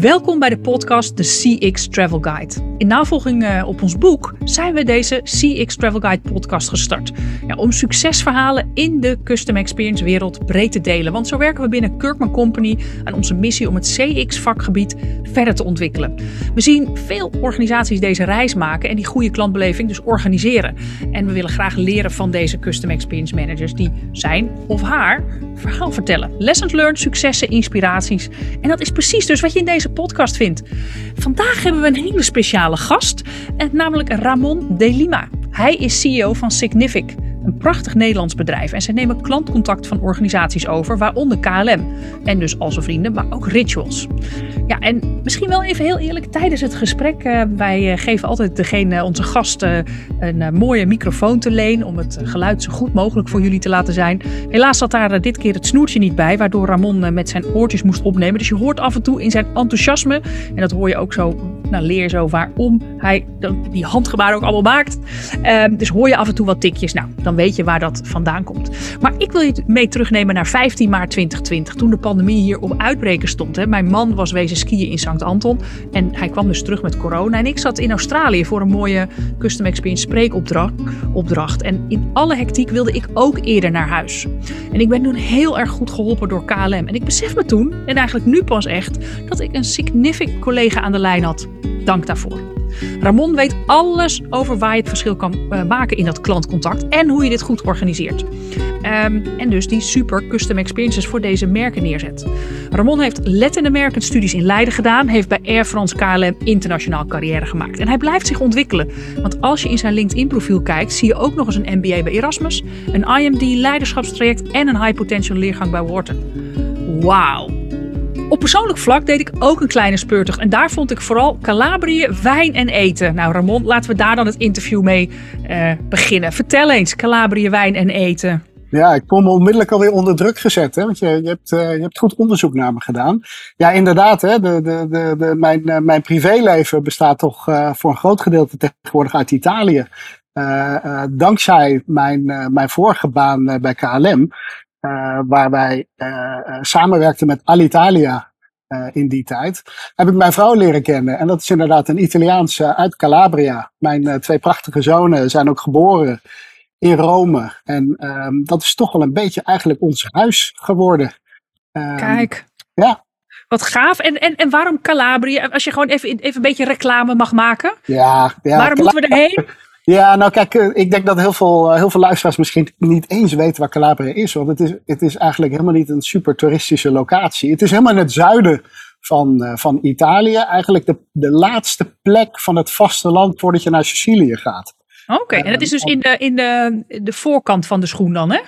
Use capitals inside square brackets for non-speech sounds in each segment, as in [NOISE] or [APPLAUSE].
Welkom bij de podcast The CX Travel Guide. In navolging uh, op ons boek zijn we deze CX Travel Guide podcast gestart. Ja, om succesverhalen in de custom experience wereld breed te delen. Want zo werken we binnen Kirkman Company aan onze missie om het CX vakgebied verder te ontwikkelen. We zien veel organisaties deze reis maken en die goede klantbeleving dus organiseren. En we willen graag leren van deze custom experience managers die zijn of haar verhaal vertellen. Lessons learned, successen, inspiraties. En dat is precies dus wat je in deze podcast vindt. Vandaag hebben we een hele speciale gast, namelijk Ramon de Lima. Hij is CEO van Signific, een prachtig Nederlands bedrijf. En ze nemen klantcontact van organisaties over, waaronder KLM. En dus Als Vrienden, maar ook Rituals. Ja, en misschien wel even heel eerlijk, tijdens het gesprek, uh, wij uh, geven altijd degene, onze gasten, uh, een mooie microfoon te leen om het geluid zo goed mogelijk voor jullie te laten zijn. Helaas zat daar dit keer het snoertje niet bij, waardoor Ramon met zijn oortjes moest opnemen. Dus je hoort af en toe in zijn enthousiasme, en dat hoor je ook zo nou, leer zo waarom hij die handgebaren ook allemaal maakt. Um, dus hoor je af en toe wat tikjes. Nou, dan weet je waar dat vandaan komt. Maar ik wil je mee terugnemen naar 15 maart 2020, toen de pandemie hier op uitbreken stond. Hè. Mijn man was wezen skiën in St. Anton en hij kwam dus terug met corona. En ik zat in Australië voor een mooie Custom Experience spreekopdracht. Opdracht. En in alle hectiek wilde ik ook eerder naar huis. En ik ben toen heel erg goed geholpen door KLM. En ik besef me toen, en eigenlijk nu pas echt, dat ik een significant collega aan de lijn had. Dank daarvoor. Ramon weet alles over waar je het verschil kan uh, maken in dat klantcontact en hoe je dit goed organiseert. Um, en dus die super custom experiences voor deze merken neerzet. Ramon heeft Latin American studies in Leiden gedaan, heeft bij Air France KLM internationaal carrière gemaakt. En hij blijft zich ontwikkelen, want als je in zijn LinkedIn profiel kijkt, zie je ook nog eens een MBA bij Erasmus, een IMD leiderschapstraject en een high potential leergang bij Wharton. Wauw. Op persoonlijk vlak deed ik ook een kleine speurtocht. En daar vond ik vooral Calabrië, wijn en eten. Nou, Ramon, laten we daar dan het interview mee uh, beginnen. Vertel eens, Calabrië, wijn en eten. Ja, ik voel me onmiddellijk alweer onder druk gezet. Hè? Want je, je, hebt, uh, je hebt goed onderzoek naar me gedaan. Ja, inderdaad. Hè? De, de, de, de, mijn, uh, mijn privéleven bestaat toch voor een groot gedeelte tegenwoordig uit Italië. dankzij mijn, mijn vorige baan bij KLM waar wij uh, samenwerkten met Alitalia in die tijd, heb ik mijn vrouw leren kennen. En dat is inderdaad een Italiaanse uit Calabria. Mijn twee prachtige zonen zijn ook geboren in Rome. En um, dat is toch wel een beetje eigenlijk ons huis geworden. Um, Kijk. Ja. Wat gaaf. En, en, en waarom Calabria? Als je gewoon even, even een beetje reclame mag maken. Ja, ja waarom moeten we erheen? Ja, nou kijk, eh, ik denk dat heel veel, eh, heel veel luisteraars misschien niet eens weten waar Calabria is. Want het is, het is eigenlijk helemaal niet een super toeristische locatie. Het is helemaal in het zuiden van, uh, van Italië. Eigenlijk de, de laatste plek van het vasteland voordat je naar Sicilië gaat. Oké, okay, en dat is dus in, de, in de, de voorkant van de schoen dan, hè?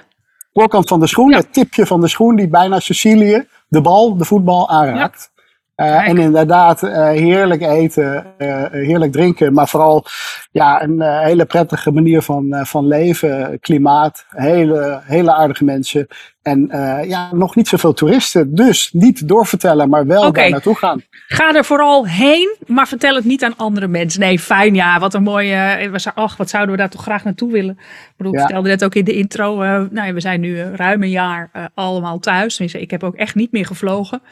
Voorkant van de schoen, ja. het tipje van de schoen die bijna Sicilië, de bal, de voetbal aanraakt. Ja. Uh, en inderdaad, uh, heerlijk eten, uh, heerlijk drinken, maar vooral ja, een hele prettige manier van, van leven, klimaat, hele, hele aardige mensen. En ja, nog niet zoveel toeristen. Dus niet doorvertellen, maar wel okay. daar naartoe gaan. Ga er vooral heen, maar vertel het niet aan andere mensen. Nee, fijn, ja, wat een mooie. Ach, wat zouden we daar toch graag naartoe willen? Ik bedoel, ik ja. vertelde net ook in de intro. nou, we zijn nu ruim een jaar allemaal thuis. Ik heb ook echt niet meer gevlogen.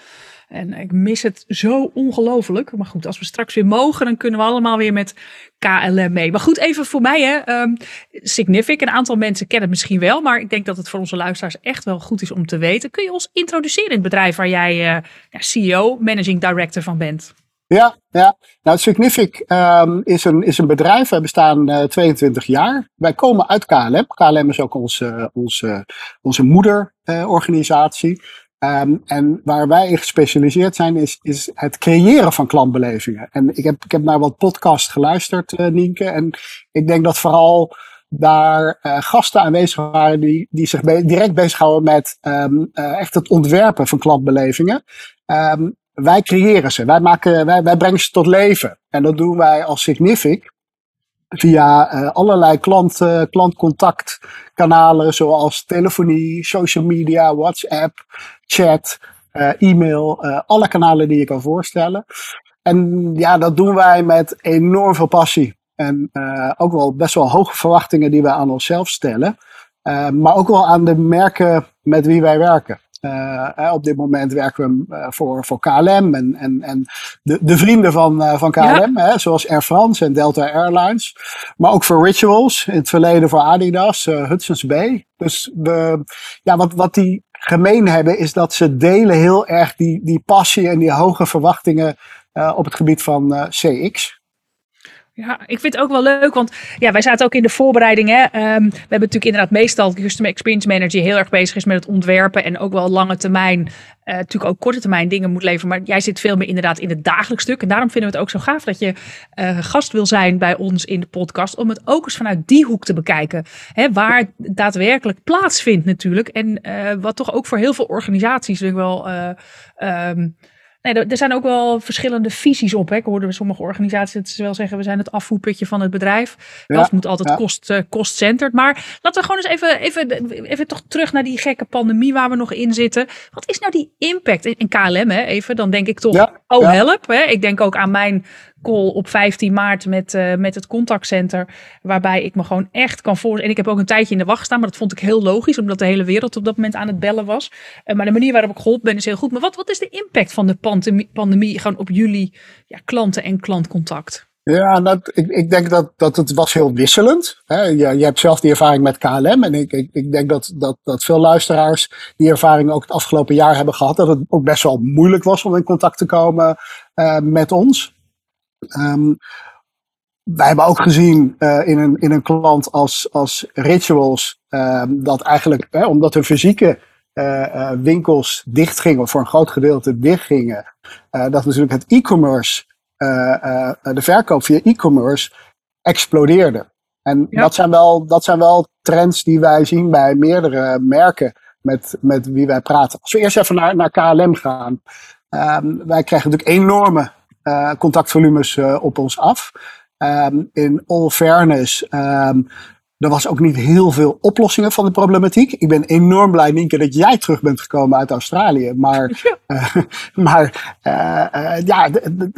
En ik mis het zo ongelooflijk. Maar goed, als we straks weer mogen, dan kunnen we allemaal weer met KLM mee. Maar goed, even voor mij, hè. Um, Signific, een aantal mensen kennen het misschien wel. Maar ik denk dat het voor onze luisteraars echt wel goed is om te weten. Kun je ons introduceren in het bedrijf waar jij ja, CEO, managing director van bent? Ja, ja. Nou, Signific um, is, een, is een bedrijf. Wij bestaan uh, 22 jaar. Wij komen uit KLM. KLM is ook onze, onze, onze moederorganisatie. Um, en waar wij in gespecialiseerd zijn, is, is het creëren van klantbelevingen. En ik heb, ik heb naar wat podcasts geluisterd, uh, Nienke. En ik denk dat vooral daar uh, gasten aanwezig waren die, die zich direct bezighouden met um, uh, echt het ontwerpen van klantbelevingen. Um, wij creëren ze, wij, maken, wij, wij brengen ze tot leven. En dat doen wij als Signific via uh, allerlei klant, uh, klantcontactkanalen zoals telefonie, social media, WhatsApp, chat, uh, e-mail, alle kanalen die je kan voorstellen. En ja, dat doen wij met enorm veel passie. En ook wel best wel hoge verwachtingen die wij aan onszelf stellen. maar ook wel aan de merken met wie wij werken. Uh, op dit moment werken we voor, voor KLM en, en, en de, de vrienden van, van KLM, hè, zoals Air France en Delta Airlines. Maar ook voor Rituals, in het verleden voor Adidas, Hudson's Bay. Dus we, ja, wat, wat die gemeen hebben, is dat ze delen heel erg die, die passie en die hoge verwachtingen op het gebied van CX. Ja, ik vind het ook wel leuk, want ja, wij zaten ook in de voorbereiding. Hè. Ehm, we hebben natuurlijk inderdaad meestal de Customer Experience Manager heel erg bezig is met het ontwerpen en ook wel lange termijn, uh, natuurlijk ook korte termijn dingen moet leveren. Maar jij zit veel meer inderdaad in het dagelijks stuk. En daarom vinden we het ook zo gaaf dat je uh, gast wil zijn bij ons in de podcast, om het ook eens vanuit die hoek te bekijken. Hè, waar het daadwerkelijk plaatsvindt natuurlijk. En uh, wat toch ook voor heel veel organisaties wel... Um, Nee, er zijn ook wel verschillende visies op. Hè. Ik hoorde sommige organisaties wel zeggen, we zijn het afvoerputje van het bedrijf. Ja, het moet altijd kost, uh. Maar laten we gewoon eens even, even, even toch terug naar die gekke pandemie waar we nog in zitten. Wat is nou die impact? In KLM, hè, even, dan denk ik toch, oh help. Hè. Ik denk ook aan mijn call op 15 maart met, uh, met het contactcenter. Waarbij ik me gewoon echt kan voorstellen. En ik heb ook een tijdje in de wacht gestaan. Maar dat vond ik heel logisch. Omdat de hele wereld op dat moment aan het bellen was. Uh, maar de manier waarop ik geholpen ben is heel goed. Maar wat, wat is de impact van de pandemie, pandemie gewoon op jullie ja, klanten en klantcontact? Ja, dat, ik, ik denk dat, dat het was heel wisselend. Hè. Je, je hebt zelf die ervaring met KLM. En ik, ik, ik denk dat, dat, dat veel luisteraars die ervaring ook het afgelopen jaar hebben gehad. Dat het ook best wel moeilijk was om in contact te komen uh, met ons. Um, wij hebben ook gezien uh, in, een, in een klant als, als Rituals um, dat eigenlijk, hè, omdat hun fysieke uh, uh, winkels dichtgingen, of voor een groot gedeelte dichtgingen, dat natuurlijk het e-commerce, de verkoop via e-commerce explodeerde. En ja. dat, zijn wel, dat zijn wel trends die wij zien bij meerdere merken met, met wie wij praten. Als we eerst even naar, naar KLM gaan. Um, wij krijgen natuurlijk enorme contactvolumes uh, op ons af. Um, in all fairness, um, er was ook niet heel veel oplossingen van de problematiek. Ik ben enorm blij, Nienke, dat jij terug bent gekomen uit Australië. Maar, ja, uh, [LAUGHS] maar ja,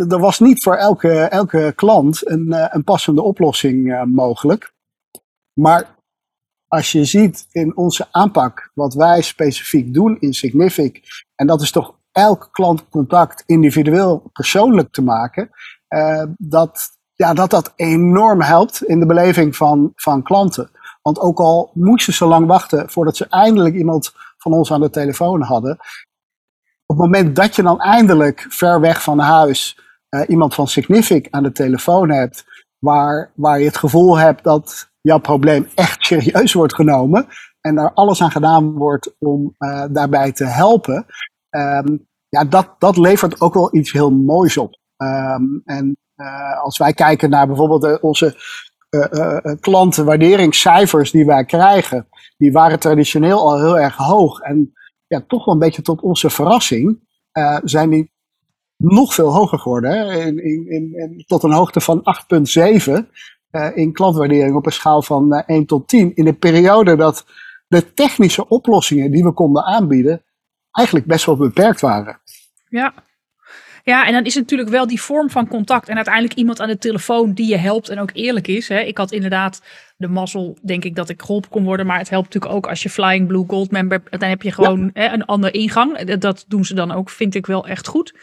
er was niet voor elke, elke klant een, een passende oplossing mogelijk. Maar als je ziet in onze aanpak wat wij specifiek doen in Signific, en dat is toch elk klantcontact individueel persoonlijk te maken, uh, dat, ja, dat dat enorm helpt in de beleving van, van klanten. Want ook al moesten ze lang wachten voordat ze eindelijk iemand van ons aan de telefoon hadden, op het moment dat je dan eindelijk ver weg van huis uh, iemand van Signific aan de telefoon hebt, waar, waar je het gevoel hebt dat jouw probleem echt serieus wordt genomen en daar alles aan gedaan wordt om uh, daarbij te helpen, Um, ja, dat, dat levert ook wel iets heel moois op. Um, en uh, als wij kijken naar bijvoorbeeld de, onze uh, uh, klantenwaarderingscijfers die wij krijgen, die waren traditioneel al heel erg hoog. En ja, toch wel een beetje tot onze verrassing zijn die nog veel hoger geworden. Hè? In, in, tot een hoogte van 8,7 in klantwaardering op een schaal van 1 tot 10. In de periode dat de technische oplossingen die we konden aanbieden eigenlijk best wel beperkt waren. Ja. Ja, en dan is het natuurlijk wel die vorm van contact. En uiteindelijk iemand aan de telefoon die je helpt en ook eerlijk is. Hè. Ik had inderdaad de mazzel, denk ik, dat ik geholpen kon worden. Maar het helpt natuurlijk ook als je Flying Blue Gold member. Dan heb je gewoon hè, een andere ingang. Dat doen ze dan ook, vind ik wel echt goed.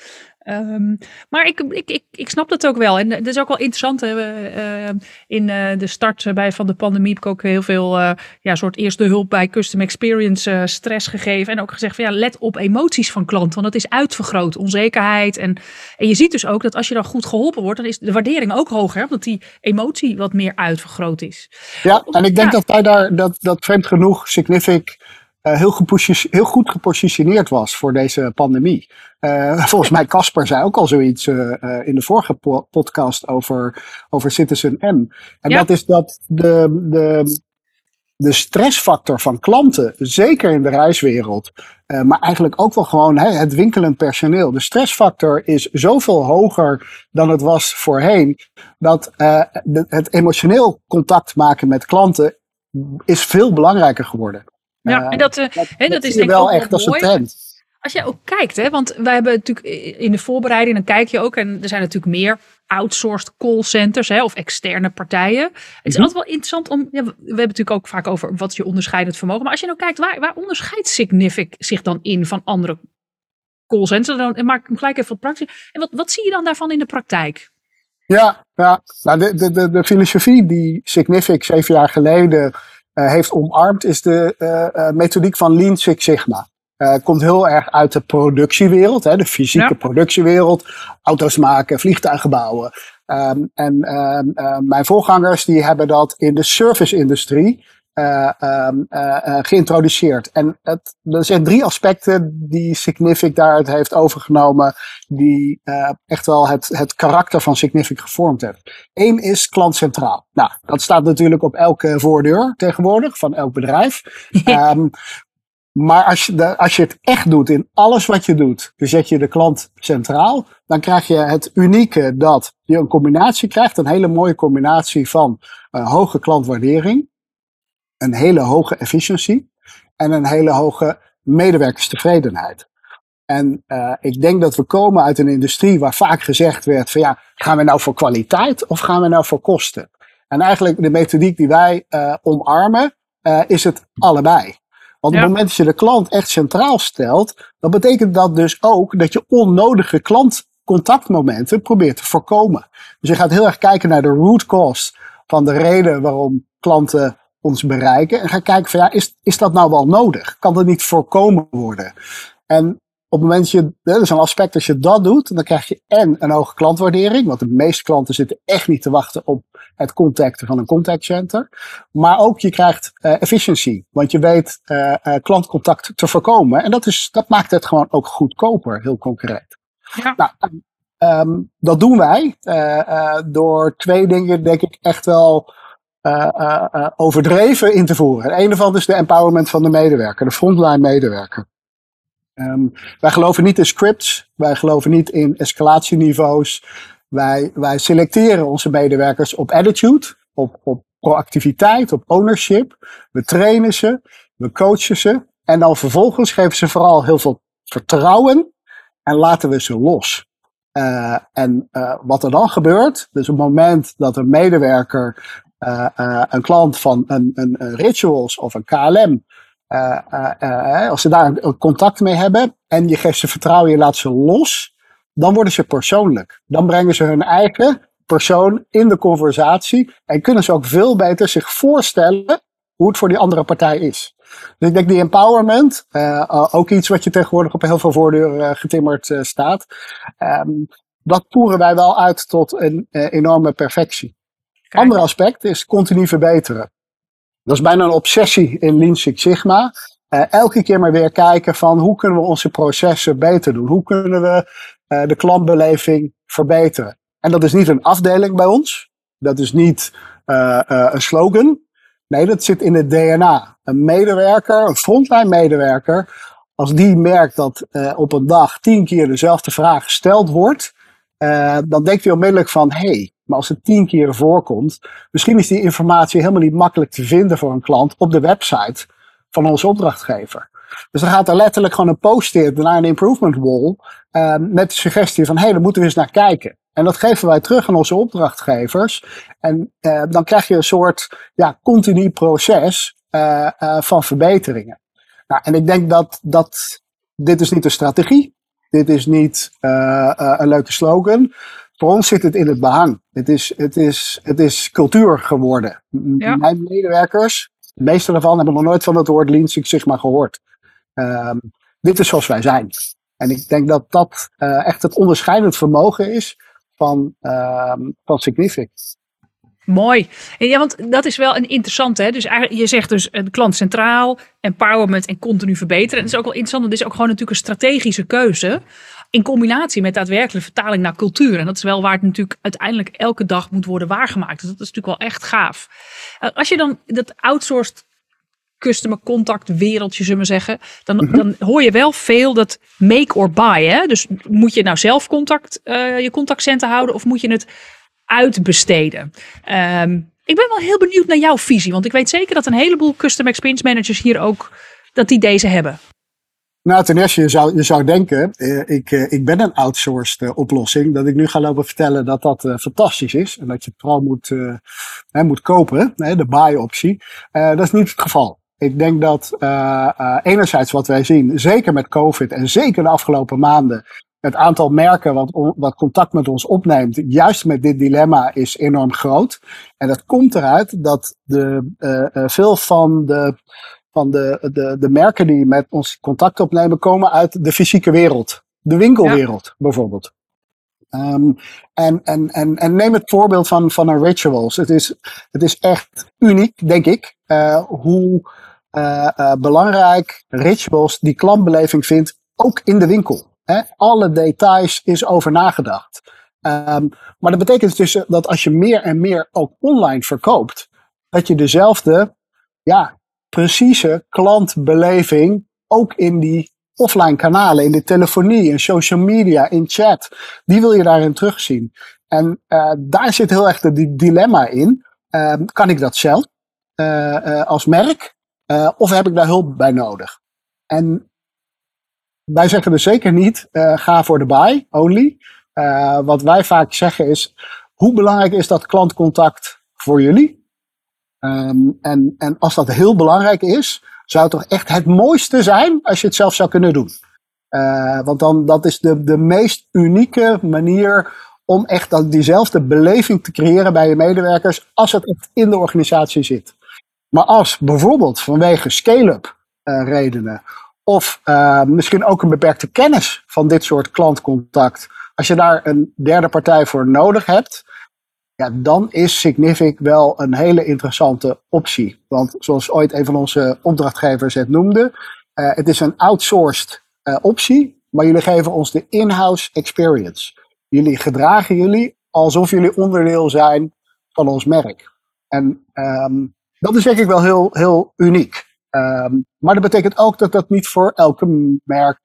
Um, maar ik, ik, ik, ik snap dat ook wel. En dat is ook wel interessant. Uh, in uh, de start bij, van de pandemie heb ik ook heel veel uh, ja, soort eerste hulp bij custom experience stress gegeven. En ook gezegd van ja, let op emoties van klanten. Want dat is uitvergroot, onzekerheid. En, en je ziet dus ook dat als je dan goed geholpen wordt, dan is de waardering ook hoger. Omdat die emotie wat meer uitvergroot is. Ja, en ik denk dat wij daar, dat, dat vreemd genoeg, Signific uh, heel, heel, goed gepositioneerd was voor deze pandemie. Uh, [LAUGHS] volgens mij, Casper zei ook al zoiets uh, in de vorige po podcast over, over Citizen M. En ja. dat is dat de, de, de stressfactor van klanten, zeker in de reiswereld, maar eigenlijk ook wel gewoon hè, het winkelend personeel. De stressfactor is zoveel hoger dan het was voorheen, dat de, het emotioneel contact maken met klanten is veel belangrijker geworden. Ja, en dat, uh, dat, dat, dat is denk ik wel echt als een trend. Als jij ook kijkt, hè, want wij hebben natuurlijk in de voorbereiding, dan kijk je ook, en er zijn natuurlijk meer outsourced callcenters hè, of externe partijen. Het is Mhm. altijd wel interessant om, ja, we hebben natuurlijk ook vaak over wat is je onderscheidend vermogen. Maar als je nou kijkt, waar, waar onderscheidt Signific zich dan in van andere callcenters? Dan maak ik hem gelijk even wat praktisch. En wat, wat zie je dan daarvan in de praktijk? Ja, ja. Nou, de, de, de, de filosofie die Signific zeven jaar geleden eh, heeft omarmd, is de eh, eh, methodiek van Lean Six Sigma. Eh, komt heel erg uit de productiewereld, hè, de fysieke Ja. productiewereld. Auto's maken, vliegtuigen bouwen. Ehm, en ehm, eh, mijn voorgangers die hebben dat in de service-industrie eh, geïntroduceerd. En het, er zijn drie aspecten die Signific daaruit heeft overgenomen, die echt wel het, het karakter van Signific gevormd heeft. Eén is klantcentraal. Nou, dat staat natuurlijk op elke voordeur tegenwoordig van elk bedrijf. [LAUGHS] Ehm, maar als je, de, als je het echt doet in alles wat je doet, dus zet je de klant centraal, dan krijg je het unieke dat je een combinatie krijgt, een hele mooie combinatie van hoge klantwaardering, een hele hoge efficiëntie en een hele hoge medewerkerstevredenheid. En uh, ik denk dat we komen uit een industrie waar vaak gezegd werd van ja, gaan we nou voor kwaliteit of gaan we nou voor kosten? En eigenlijk de methodiek die wij uh, omarmen, uh, is het allebei. Want ja. op het moment dat je de klant echt centraal stelt, dan betekent dat dus ook dat je onnodige klantcontactmomenten probeert te voorkomen. Dus je gaat heel erg kijken naar de root cause van de reden waarom klanten ons bereiken. En gaat kijken van ja, is, is dat nou wel nodig? Kan dat niet voorkomen worden? En op het moment dat je, dat is een aspect, als je dat doet, dan krijg je en een hoge klantwaardering, want de meeste klanten zitten echt niet te wachten op het contacten van een contact center. Maar ook je krijgt uh, efficiëntie, want je weet uh, uh, klantcontact te voorkomen. En dat, is, dat maakt het gewoon ook goedkoper, heel concreet. Ja. Nou, um, dat doen wij door twee dingen, denk ik, echt wel overdreven in te voeren. En een ervan is de empowerment van de medewerker, de frontline medewerker. Um, wij geloven niet in scripts, wij geloven niet in escalatieniveaus. Wij, wij selecteren onze medewerkers op attitude, op, op proactiviteit, op ownership. We trainen ze, we coachen ze. En dan vervolgens geven ze vooral heel veel vertrouwen en laten we ze los. En wat er dan gebeurt, dus op het moment dat een medewerker, uh, een klant van een, een, Rituals of een KLM, uh, uh, als ze daar contact mee hebben en je geeft ze vertrouwen, je laat ze los, dan worden ze persoonlijk. Dan brengen ze hun eigen persoon in de conversatie en kunnen ze ook veel beter zich voorstellen hoe het voor die andere partij is. Dus ik denk die empowerment, ook iets wat je tegenwoordig op heel veel voordeuren getimmerd staat, um, dat voeren wij wel uit tot een enorme perfectie. Kijk. Ander aspect is continu verbeteren. Dat is bijna een obsessie in Lean Six Sigma. Uh, elke keer maar weer kijken van hoe kunnen we onze processen beter doen? Hoe kunnen we uh, de klantbeleving verbeteren? En dat is niet een afdeling bij ons. Dat is niet uh, een slogan. Nee, dat zit in het DNA. Een medewerker, een frontline medewerker, als die merkt dat op een dag tien keer dezelfde vraag gesteld wordt, dan denkt hij onmiddellijk van, hé, hey, maar als het tien keer voorkomt, misschien is die informatie helemaal niet makkelijk te vinden voor een klant op de website van onze opdrachtgever. Dus dan gaat er letterlijk gewoon een post-it naar een improvement wall uh, met de suggestie van hé, hey, daar moeten we eens naar kijken. En dat geven wij terug aan onze opdrachtgevers. En uh, dan krijg je een soort ja, continu proces van verbeteringen. Nou, en ik denk dat, dat dit is niet een strategie. Dit is niet een leuke slogan voor ons zit het in het behang. Het is, het is, het is cultuur geworden. Ja. Mijn medewerkers, de meeste daarvan, hebben nog nooit van het woord Lean Six Sigma gehoord. Um, dit is zoals wij zijn. En ik denk dat dat uh, echt het onderscheidend vermogen is van, uh, van Signific. Mooi. Ja, want dat is wel een interessante. Hè? Dus eigenlijk, je zegt dus een klant centraal, empowerment en continu verbeteren. En dat is ook wel interessant, want het is ook gewoon natuurlijk een strategische keuze in combinatie met daadwerkelijke vertaling naar cultuur. En dat is wel waar het natuurlijk uiteindelijk elke dag moet worden waargemaakt. Dus dat is natuurlijk wel echt gaaf. Als je dan dat outsourced customer contact wereldje, zullen we zeggen, dan, mm -hmm. dan hoor je wel veel dat make or buy. Hè? Dus moet je nou zelf contact, uh, je contactcenten houden of moet je het uitbesteden? Um, ik ben wel heel benieuwd naar jouw visie, want ik weet zeker dat een heleboel custom experience managers hier ook dat die deze hebben. Nou, ten eerste, je zou, je zou denken, eh, ik, eh, ik ben een outsourced eh, oplossing, dat ik nu ga lopen vertellen dat dat fantastisch is en dat je het vooral moet, moet kopen, de buy-optie. Dat is niet het geval. Ik denk dat enerzijds wat wij zien, zeker met COVID en zeker de afgelopen maanden, het aantal merken wat, wat contact met ons opneemt, juist met dit dilemma, is enorm groot. En dat komt eruit dat de, eh, eh, veel van de van de, de, de merken die met ons contact opnemen komen uit de fysieke wereld. De winkelwereld bijvoorbeeld. Ehm, en, en, en, en neem het voorbeeld van, van een rituals. Het is, het is echt uniek, denk ik, eh, hoe belangrijk rituals die klantbeleving vindt, ook in de winkel. Alle details is over nagedacht. Ehm, maar dat betekent dus dat als je meer en meer ook online verkoopt, dat je dezelfde ja, precieze klantbeleving ook in die offline kanalen, in de telefonie, in social media, in chat, die wil je daarin terugzien. En uh, daar zit heel erg di dilemma in. Uh, kan ik dat zelf uh, als merk of heb ik daar hulp bij nodig? En wij zeggen dus zeker niet, uh, ga voor de buy only. Uh, wat wij vaak zeggen is, hoe belangrijk is dat klantcontact voor jullie? Um, en, en als dat heel belangrijk is, zou het toch echt het mooiste zijn als je het zelf zou kunnen doen. Uh, want dan, dat is de, de meest unieke manier om echt dat, diezelfde beleving te creëren bij je medewerkers als het echt in de organisatie zit. Maar als bijvoorbeeld vanwege scale-up redenen of uh, misschien ook een beperkte kennis van dit soort klantcontact, als je daar een derde partij voor nodig hebt, ja, dan is Signific wel een hele interessante optie. Want zoals ooit een van onze opdrachtgevers het noemde, uh, het is een outsourced uh, optie, maar jullie geven ons de in-house experience. Jullie gedragen jullie alsof jullie onderdeel zijn van ons merk. En um, dat is denk ik wel heel, heel uniek. Um, maar dat betekent ook dat dat niet voor elke merk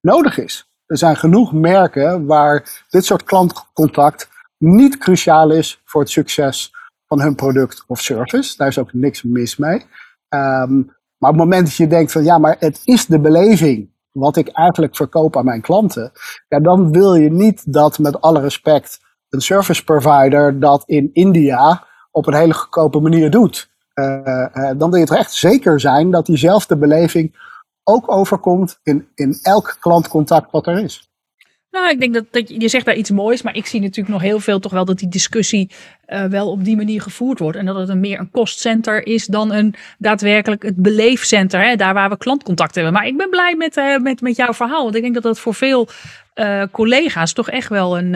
nodig is. Er zijn genoeg merken waar dit soort klantcontact niet cruciaal is voor het succes van hun product of service. Daar is ook niks mis mee. Um, maar op het moment dat je denkt van ja, maar het is de beleving wat ik eigenlijk verkoop aan mijn klanten, ja, dan wil je niet dat met alle respect een service provider dat in India op een hele goedkope manier doet. Uh, uh, dan wil je toch echt zeker zijn dat diezelfde beleving ook overkomt in, in elk klantcontact wat er is. Nou, ik denk dat, dat je zegt daar iets moois, maar ik zie natuurlijk nog heel veel toch wel dat die discussie uh, wel op die manier gevoerd wordt. En dat het een meer een kostcenter is dan een daadwerkelijk het beleefcenter, hè, daar waar we klantcontact hebben. Maar ik ben blij met, met, met jouw verhaal, want ik denk dat dat voor veel collega's toch echt wel een,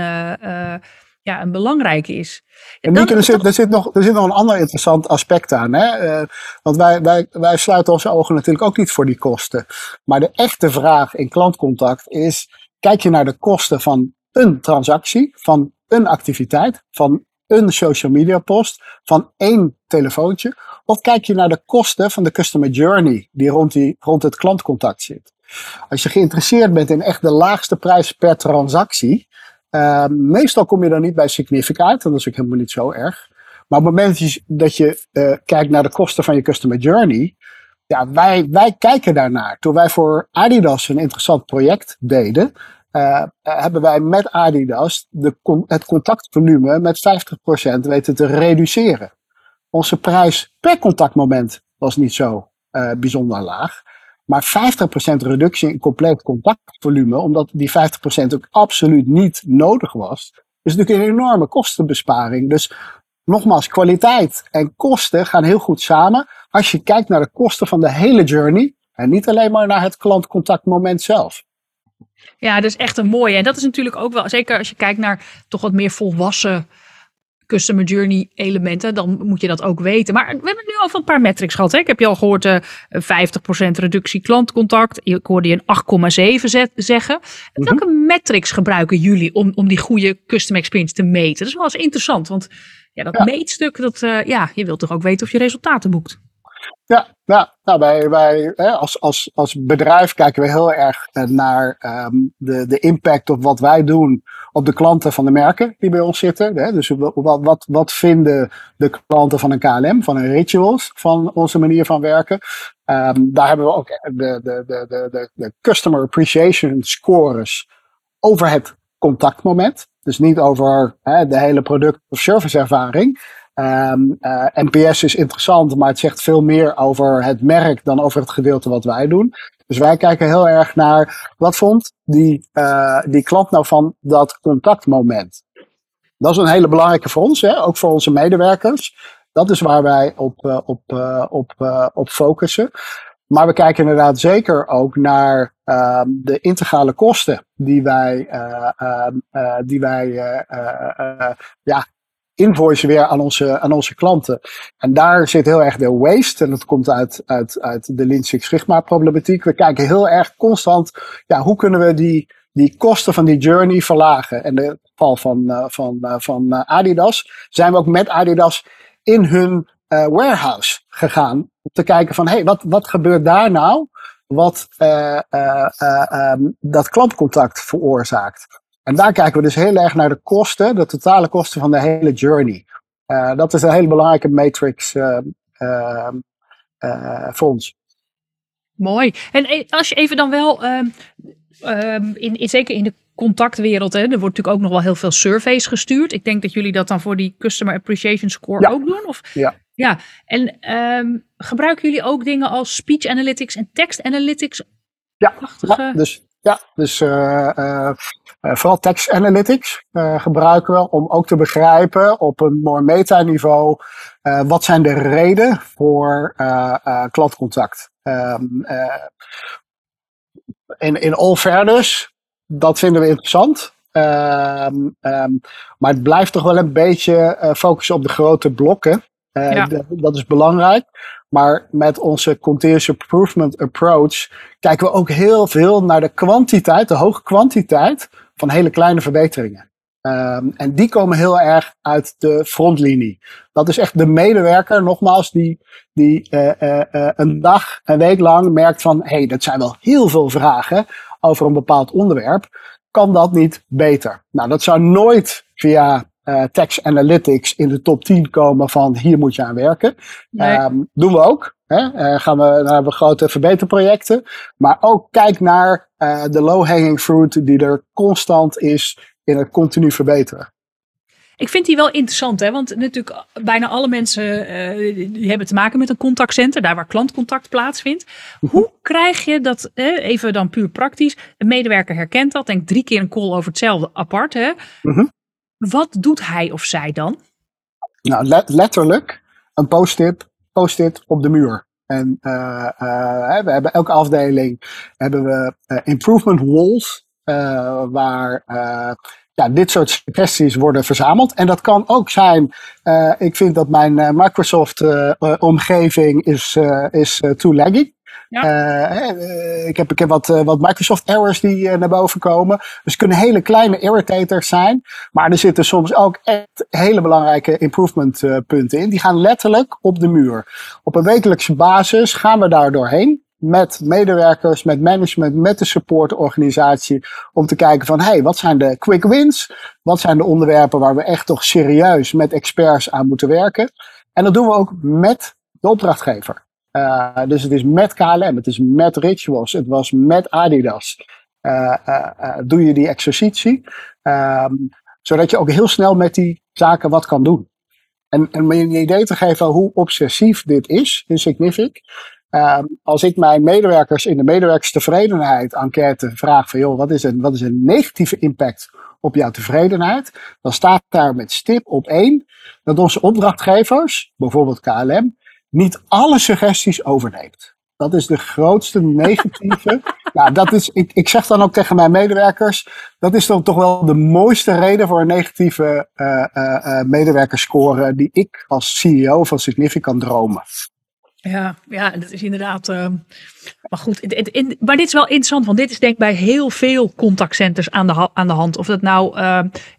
ja, een belangrijke is. En Nieke, er, zit, er, zit nog, er zit nog een ander interessant aspect aan. Hè? Uh, want wij, wij, wij sluiten onze ogen natuurlijk ook niet voor die kosten. Maar de echte vraag in klantcontact is: kijk je naar de kosten van een transactie, van een activiteit, van een social media post, van één telefoontje? Of kijk je naar de kosten van de customer journey die rond, die, rond het klantcontact zit? Als je geïnteresseerd bent in echt de laagste prijs per transactie, uh, meestal kom je dan niet bij significant, en dat is ook helemaal niet zo erg. Maar op het moment dat je uh, kijkt naar de kosten van je customer journey, ja, wij, wij kijken daarnaar. Toen wij voor Adidas een interessant project deden, uh, hebben wij met Adidas de, het contactvolume met 50% weten te reduceren. Onze prijs per contactmoment was niet zo uh, bijzonder laag. Maar 50% reductie in compleet contactvolume, omdat die 50% ook absoluut niet nodig was, is natuurlijk een enorme kostenbesparing. Dus nogmaals, kwaliteit en kosten gaan heel goed samen als je kijkt naar de kosten van de hele journey en niet alleen maar naar het klantcontactmoment zelf. Ja, dat is echt een mooie. En dat is natuurlijk ook wel, zeker als je kijkt naar toch wat meer volwassen customer journey elementen, dan moet je dat ook weten. Maar we hebben nu al van een paar metrics gehad. Hè? Ik heb je al gehoord, uh, 50% reductie klantcontact. Ik hoorde je een 8,7 zeggen. En welke mm -hmm. metrics gebruiken jullie om, om die goede custom experience te meten? Dat is wel eens interessant, want ja, dat ja. meetstuk, dat, uh, ja, je wilt toch ook weten of je resultaten boekt. Ja, ja nou, wij, wij als, als, als bedrijf kijken we heel erg eh, naar um, de, de impact op wat wij doen op de klanten van de merken die bij ons zitten. Hè. Dus wat, wat, wat vinden de klanten van een KLM, van een Rituals, van onze manier van werken? Um, daar hebben we ook de, de, de, de, de Customer Appreciation Scores over het contactmoment. Dus niet over hè, de hele product- of serviceervaring. Um, uh, NPS is interessant, maar het zegt veel meer over het merk dan over het gedeelte wat wij doen. Dus wij kijken heel erg naar wat vond die, uh, die klant nou van dat contactmoment. Dat is een hele belangrijke voor ons, hè? ook voor onze medewerkers. Dat is waar wij op, uh, op, op, op focussen. Maar we kijken inderdaad zeker ook naar uh, de integrale kosten die wij, uh, die wij ja, invoicen weer aan onze, aan onze klanten. En daar zit heel erg de waste. En dat komt uit, uit, uit de Lean Six Sigma problematiek. We kijken heel erg constant, ja, hoe kunnen we die, die kosten van die journey verlagen. En in het geval van, van, van Adidas zijn we ook met Adidas in hun warehouse gegaan. Om te kijken van, hé, hey, wat, wat gebeurt daar nou? Wat um, dat klantcontact veroorzaakt. En daar kijken we dus heel erg naar de kosten, de totale kosten van de hele journey. dat is een hele belangrijke matrix ehm, voor ons. Mooi. En als je even dan wel, um, in, in, zeker in de contactwereld, hè, er wordt natuurlijk ook nog wel heel veel surveys gestuurd. Ik denk dat jullie dat dan voor die Customer Appreciation Score ja. ook doen. Of? Ja. Ja, en um, gebruiken jullie ook dingen als speech analytics en text analytics? Ja, ja dus, ja, dus uh, uh, vooral text analytics gebruiken we om ook te begrijpen op een mooi metaniveau wat zijn de redenen voor klantcontact. Um, in, in all fairness, dat vinden we interessant. Um, um, maar het blijft toch wel een beetje uh, focussen op de grote blokken. Uh, ja. dat is belangrijk. Maar met onze continuous improvement approach kijken we ook heel veel naar de kwantiteit, de hoge kwantiteit van hele kleine verbeteringen. Um, en die komen heel erg uit de frontlinie. Dat is echt de medewerker, nogmaals, die, die uh, uh, uh, een dag, een week lang merkt van, hé, hey, dat zijn wel heel veel vragen over een bepaald onderwerp. Kan dat niet beter? Nou, dat zou nooit via uh, text analytics in de top 10 komen van hier moet je aan werken. Nee. Um, doen we ook. Hè? Uh, gaan we, dan hebben we grote verbeterprojecten. Maar ook kijk naar uh, de low-hanging fruit die er constant is in het continu verbeteren. Ik vind die wel interessant, hè? want natuurlijk bijna alle mensen uh, die hebben te maken met een contactcenter, daar waar klantcontact plaatsvindt. Hoe krijg je dat, eh, even dan puur praktisch, een medewerker herkent dat, denkt drie keer een call over hetzelfde apart. Hè? -hmm. Wat doet hij of zij dan? Nou, let letterlijk een post-it post op de muur. En uh, uh, we hebben elke afdeling hebben we uh, improvement walls, waar ja, dit soort suggesties worden verzameld. En dat kan ook zijn, ik vind dat mijn Microsoft omgeving is, is too laggy. Ja. Uh, ik heb, ik heb wat, uh, wat Microsoft errors die naar boven komen. Dus het kunnen hele kleine irritators zijn. Maar er zitten soms ook echt hele belangrijke improvement punten in. Die gaan letterlijk op de muur. Op een wekelijkse basis gaan we daar doorheen. Met medewerkers, met management, met de supportorganisatie. Om te kijken van, hey, wat zijn de quick wins? Wat zijn de onderwerpen waar we echt toch serieus met experts aan moeten werken? En dat doen we ook met de opdrachtgever. Uh, dus het is met KLM, het is met Rituals, het was met Adidas. Uh, uh, doe je die exercitie, um, zodat je ook heel snel met die zaken wat kan doen. En, en om je een idee te geven hoe obsessief dit is in Signific. Um, als ik mijn medewerkers in de medewerkerstevredenheid enquête vraag van joh, wat is een, wat is een negatieve impact op jouw tevredenheid? Dan staat daar met stip op één dat onze opdrachtgevers, bijvoorbeeld KLM, niet alle suggesties overneemt. Dat is de grootste negatieve. [LAUGHS] nou, dat is, ik, ik zeg dan ook tegen mijn medewerkers, dat is dan toch wel de mooiste reden voor een negatieve uh, medewerkerscore die ik als CEO van Significant dromen. Ja, ja, dat is inderdaad. Uh, maar goed, maar dit is wel interessant, want dit is denk ik bij heel veel contactcenters aan de, aan de hand. Of dat nou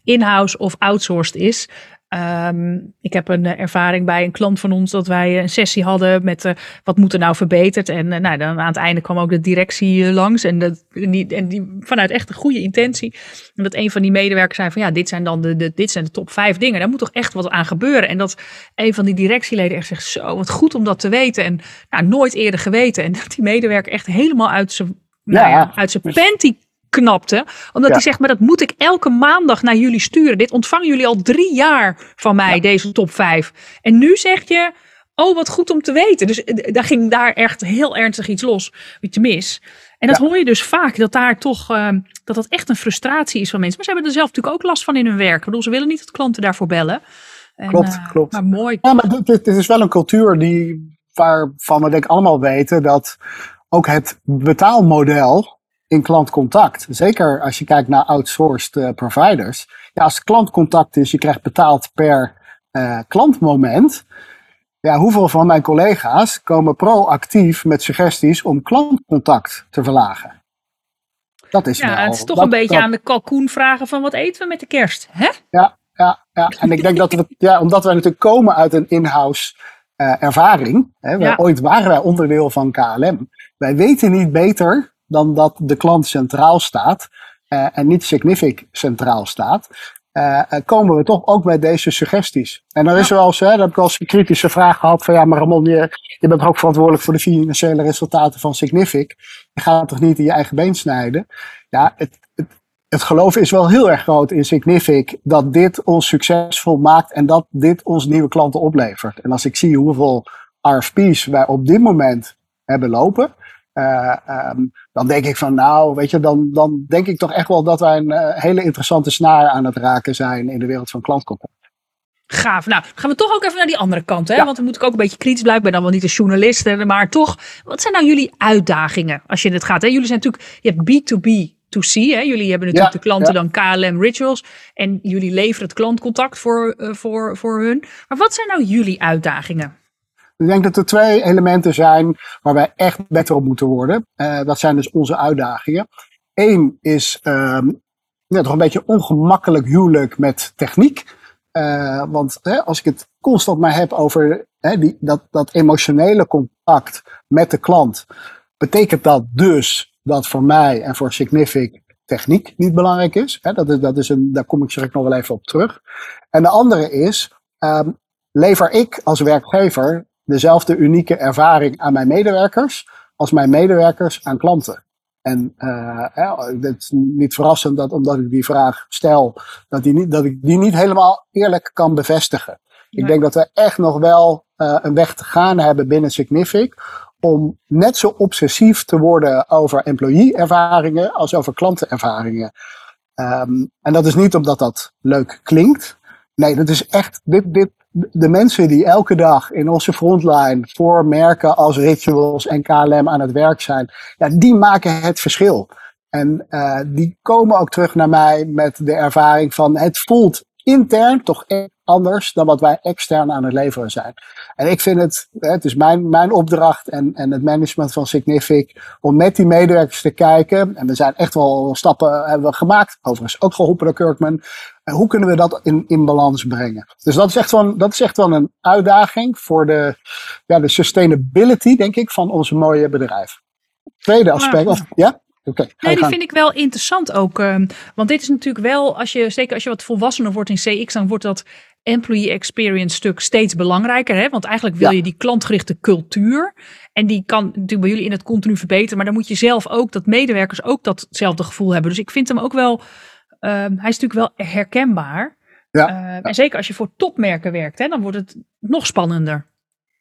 in-house of outsourced is. Ehm, ik heb een eh, ervaring bij een klant van ons dat wij een sessie hadden met uh, wat moet er nou verbeterd. En uh, nou, dan aan het einde kwam ook de directie langs. En, dat, en, die, en die vanuit echt een goede intentie. En dat een van die medewerkers zei van ja, dit zijn dan de, de, dit zijn de top vijf dingen. Daar moet toch echt wat aan gebeuren. En dat een van die directieleden echt zegt zo, wat goed om dat te weten. En nou, nooit eerder geweten. En dat die medewerker echt helemaal uit zijn, nou ja, uit zijn panty knapte. Omdat hij zegt, maar dat moet ik elke maandag naar jullie sturen. Dit ontvangen jullie al drie jaar van mij, deze top vijf. En nu zeg je, oh wat goed om te weten. Dus uh, daar ging daar echt heel ernstig iets los, je mis. En dat hoor je dus vaak, dat daar toch, uh, dat dat echt een frustratie is van mensen. Maar ze hebben er zelf natuurlijk ook last van in hun werk. Ik bedoel, ze willen niet dat klanten daarvoor bellen. En, klopt, uh, klopt. Maar mooi. Ja, maar dit, dit is wel een cultuur die, waarvan we denk ik allemaal weten dat ook het betaalmodel in klantcontact. Zeker als je kijkt naar outsourced uh, providers. Ja, als klantcontact is, je krijgt betaald per uh, klantmoment. Ja, hoeveel van mijn collega's komen proactief met suggesties om klantcontact te verlagen? Dat is ja, wel, het is toch dat, een beetje dat, aan de kalkoen vragen van wat eten we met de kerst, hè? Ja, ja, ja. en ik denk dat we, ja, omdat wij natuurlijk komen uit een in-house uh, ervaring. Hè, ja. Ooit waren wij onderdeel van KLM. Wij weten niet beter dan dat de klant centraal staat uh, en niet Signific centraal staat, uh, komen we toch ook bij deze suggesties. En dan is er wel eens, hè, dan heb ik wel eens een kritische vraag gehad van ja, maar Ramon, je, je bent ook verantwoordelijk voor de financiële resultaten van Signific. Je gaat toch niet in je eigen been snijden? Ja, het, het, het geloof is wel heel erg groot in Signific dat dit ons succesvol maakt en dat dit ons nieuwe klanten oplevert. En als ik zie hoeveel RFP's wij op dit moment hebben lopen, uh, um, dan denk ik van nou, weet je, dan, dan denk ik toch echt wel dat wij een uh, hele interessante snaar aan het raken zijn in de wereld van klantcontact. Gaaf. Nou, gaan we toch ook even naar die andere kant. Hè? Ja. Want dan moet ik ook een beetje kritisch blijven. Ik ben dan wel niet een journalist. Maar toch, wat zijn nou jullie uitdagingen als je dit gaat? Hè? Jullie zijn natuurlijk, je hebt B2B to C. Hè? Jullie hebben natuurlijk ja, de klanten ja. dan KLM Rituals. En jullie leveren het klantcontact voor, uh, voor, voor hun. Maar wat zijn nou jullie uitdagingen? Ik denk dat er twee elementen zijn waar wij echt beter op moeten worden. Uh, dat zijn dus onze uitdagingen. Eén is um, toch een beetje ongemakkelijk huwelijk met techniek. Uh, want hè, als ik het constant maar heb over hè, die, dat, dat emotionele contact met de klant, betekent dat dus dat voor mij en voor Signific techniek niet belangrijk is. Hè, dat is, dat is een, daar kom ik straks nog wel even op terug. En de andere is, um, lever ik als werkgever dezelfde unieke ervaring aan mijn medewerkers als mijn medewerkers aan klanten. En uh, ja, het is niet verrassend dat omdat ik die vraag stel, dat, die niet, dat ik die niet helemaal eerlijk kan bevestigen. Ik denk dat we echt nog wel uh, een weg te gaan hebben binnen Signific om net zo obsessief te worden over employee-ervaringen als over klantenervaringen. Um, en dat is niet omdat dat leuk klinkt. Nee, dat is echt, dit, dit, de mensen die elke dag in onze frontline voor merken als Rituals en KLM aan het werk zijn, ja, die maken het verschil. En uh, die komen ook terug naar mij met de ervaring van het voelt intern toch echt anders dan wat wij extern aan het leveren zijn. En ik vind het, het is mijn, mijn opdracht en, en het management van Signific om met die medewerkers te kijken. En we zijn echt wel stappen hebben we gemaakt, overigens ook geholpen door Kirkman. En hoe kunnen we dat in, in balans brengen? Dus dat is echt wel, dat is echt wel een uitdaging voor de, ja, de sustainability, denk ik, van onze mooie bedrijf. Tweede aspect, of, ja? Okay, nee, die vind ik wel interessant ook. Um, want dit is natuurlijk wel, als je, zeker als je wat volwassener wordt in CX, dan wordt dat employee experience stuk steeds belangrijker. Hè? Want eigenlijk wil ja. je die klantgerichte cultuur. En die kan natuurlijk bij jullie in het continu verbeteren. Maar dan moet je zelf ook, dat medewerkers ook datzelfde gevoel hebben. Dus ik vind hem ook wel, um, hij is natuurlijk wel herkenbaar. Ja. Uh, en zeker als je voor topmerken werkt, hè, dan wordt het nog spannender.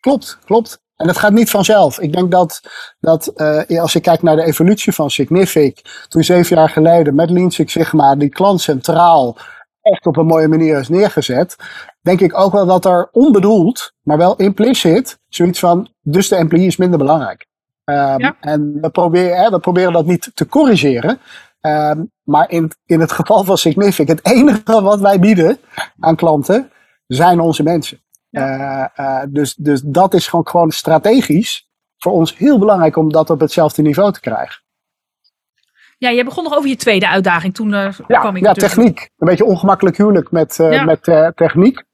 Klopt, klopt. En dat gaat niet vanzelf. Ik denk dat, dat uh, als je kijkt naar de evolutie van Signific, toen zeven jaar geleden met Lean Six Sigma die klant centraal echt op een mooie manier is neergezet, denk ik ook wel dat er onbedoeld, maar wel implicit, zoiets van, dus de employee is minder belangrijk. Um, ja. En we proberen, hè, we proberen dat niet te corrigeren. Um, maar in, in het geval van Signific, het enige wat wij bieden aan klanten zijn onze mensen. Ja. Uh, uh, dus, dus dat is gewoon, gewoon strategisch voor ons heel belangrijk om dat op hetzelfde niveau te krijgen. Ja, je begon nog over je tweede uitdaging. Toen uh, ja, kwam ik Ja, techniek. Een beetje ongemakkelijk huwelijk met, ja. met techniek.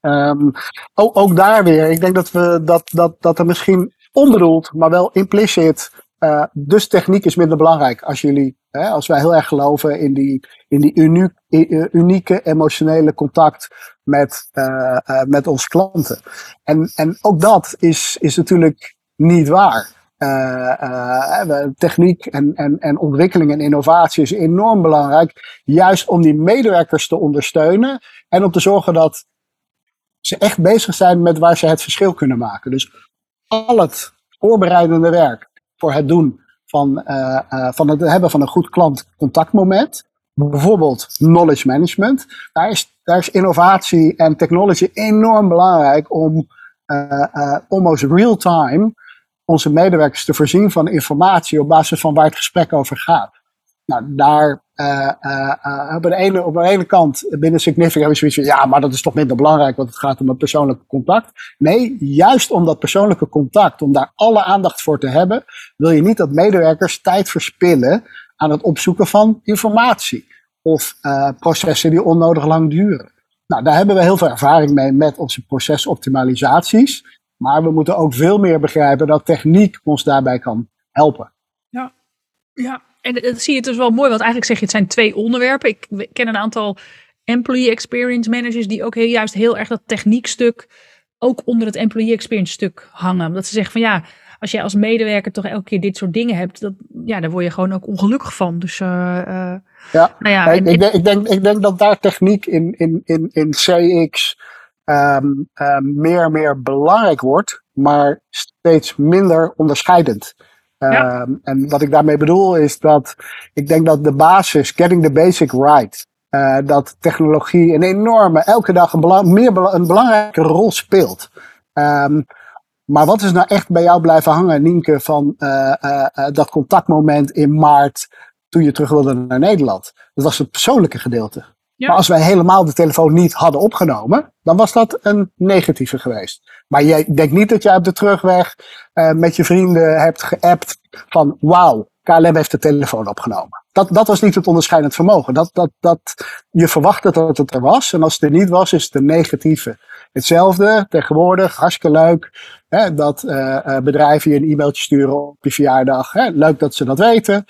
Um, ook, ook, daar weer, ik denk dat, we, dat, dat, dat er misschien onbedoeld, maar wel implicit, uh, dus techniek is minder belangrijk als jullie, hè, als wij heel erg geloven in die, in die uniek, unieke emotionele contact met, met onze klanten. En, en ook dat is, is natuurlijk niet waar. Uh, techniek en, en, en ontwikkeling en innovatie is enorm belangrijk. Juist om die medewerkers te ondersteunen. En om te zorgen dat ze echt bezig zijn met waar ze het verschil kunnen maken. Dus al het voorbereidende werk voor het doen van, van het hebben van een goed klantcontactmoment. Bijvoorbeeld knowledge management. Daar is, daar is innovatie en technology enorm belangrijk om uh, almost real time onze medewerkers te voorzien van informatie op basis van waar het gesprek over gaat. Nou, daar uh, uh, op, de ene, op ene kant binnen Significant hebben zoiets van, ja, maar dat is toch minder belangrijk, want het gaat om het persoonlijke contact. Nee, juist om dat persoonlijke contact, om daar alle aandacht voor te hebben, wil je niet dat medewerkers tijd verspillen aan het opzoeken van informatie of uh, processen die onnodig lang duren. Nou, daar hebben we heel veel ervaring mee met onze procesoptimalisaties. Maar we moeten ook veel meer begrijpen dat techniek ons daarbij kan helpen. Ja, ja. en dat zie je dus wel mooi, want eigenlijk zeg je het zijn twee onderwerpen. Ik ken een aantal employee experience managers die ook heel, juist heel erg dat techniekstuk ook onder het employee experience stuk hangen. Omdat ze zeggen van ja, als jij als medewerker toch elke keer dit soort dingen hebt, dat, ja, daar word je gewoon ook ongelukkig van. Dus uh, uh, ja, nou ja ik, ik, denk, ik, denk, ik denk dat daar techniek in, in, in, in CX um, um, meer en meer belangrijk wordt, maar steeds minder onderscheidend. Ja. Um, en wat ik daarmee bedoel is dat ik denk dat de basis, getting the basic right, uh, dat technologie een enorme, elke dag een, belang, meer, een belangrijke rol speelt. Um, maar wat is nou echt bij jou blijven hangen, Nienke, van uh, uh, dat contactmoment in maart toen je terug wilde naar Nederland? Dat was het persoonlijke gedeelte. Maar als wij helemaal de telefoon niet hadden opgenomen, dan was dat een negatieve geweest. Maar jij denkt niet dat jij op de terugweg uh, met je vrienden hebt geappt van wauw, KLM heeft de telefoon opgenomen. Dat, dat was niet het onderscheidend vermogen. Dat, dat, dat, je verwachtte dat het er was. En als het er niet was, is het een negatieve. Hetzelfde tegenwoordig, hartstikke leuk. Hè, dat uh, bedrijven je een e-mailtje sturen op je verjaardag. Hè, leuk dat ze dat weten.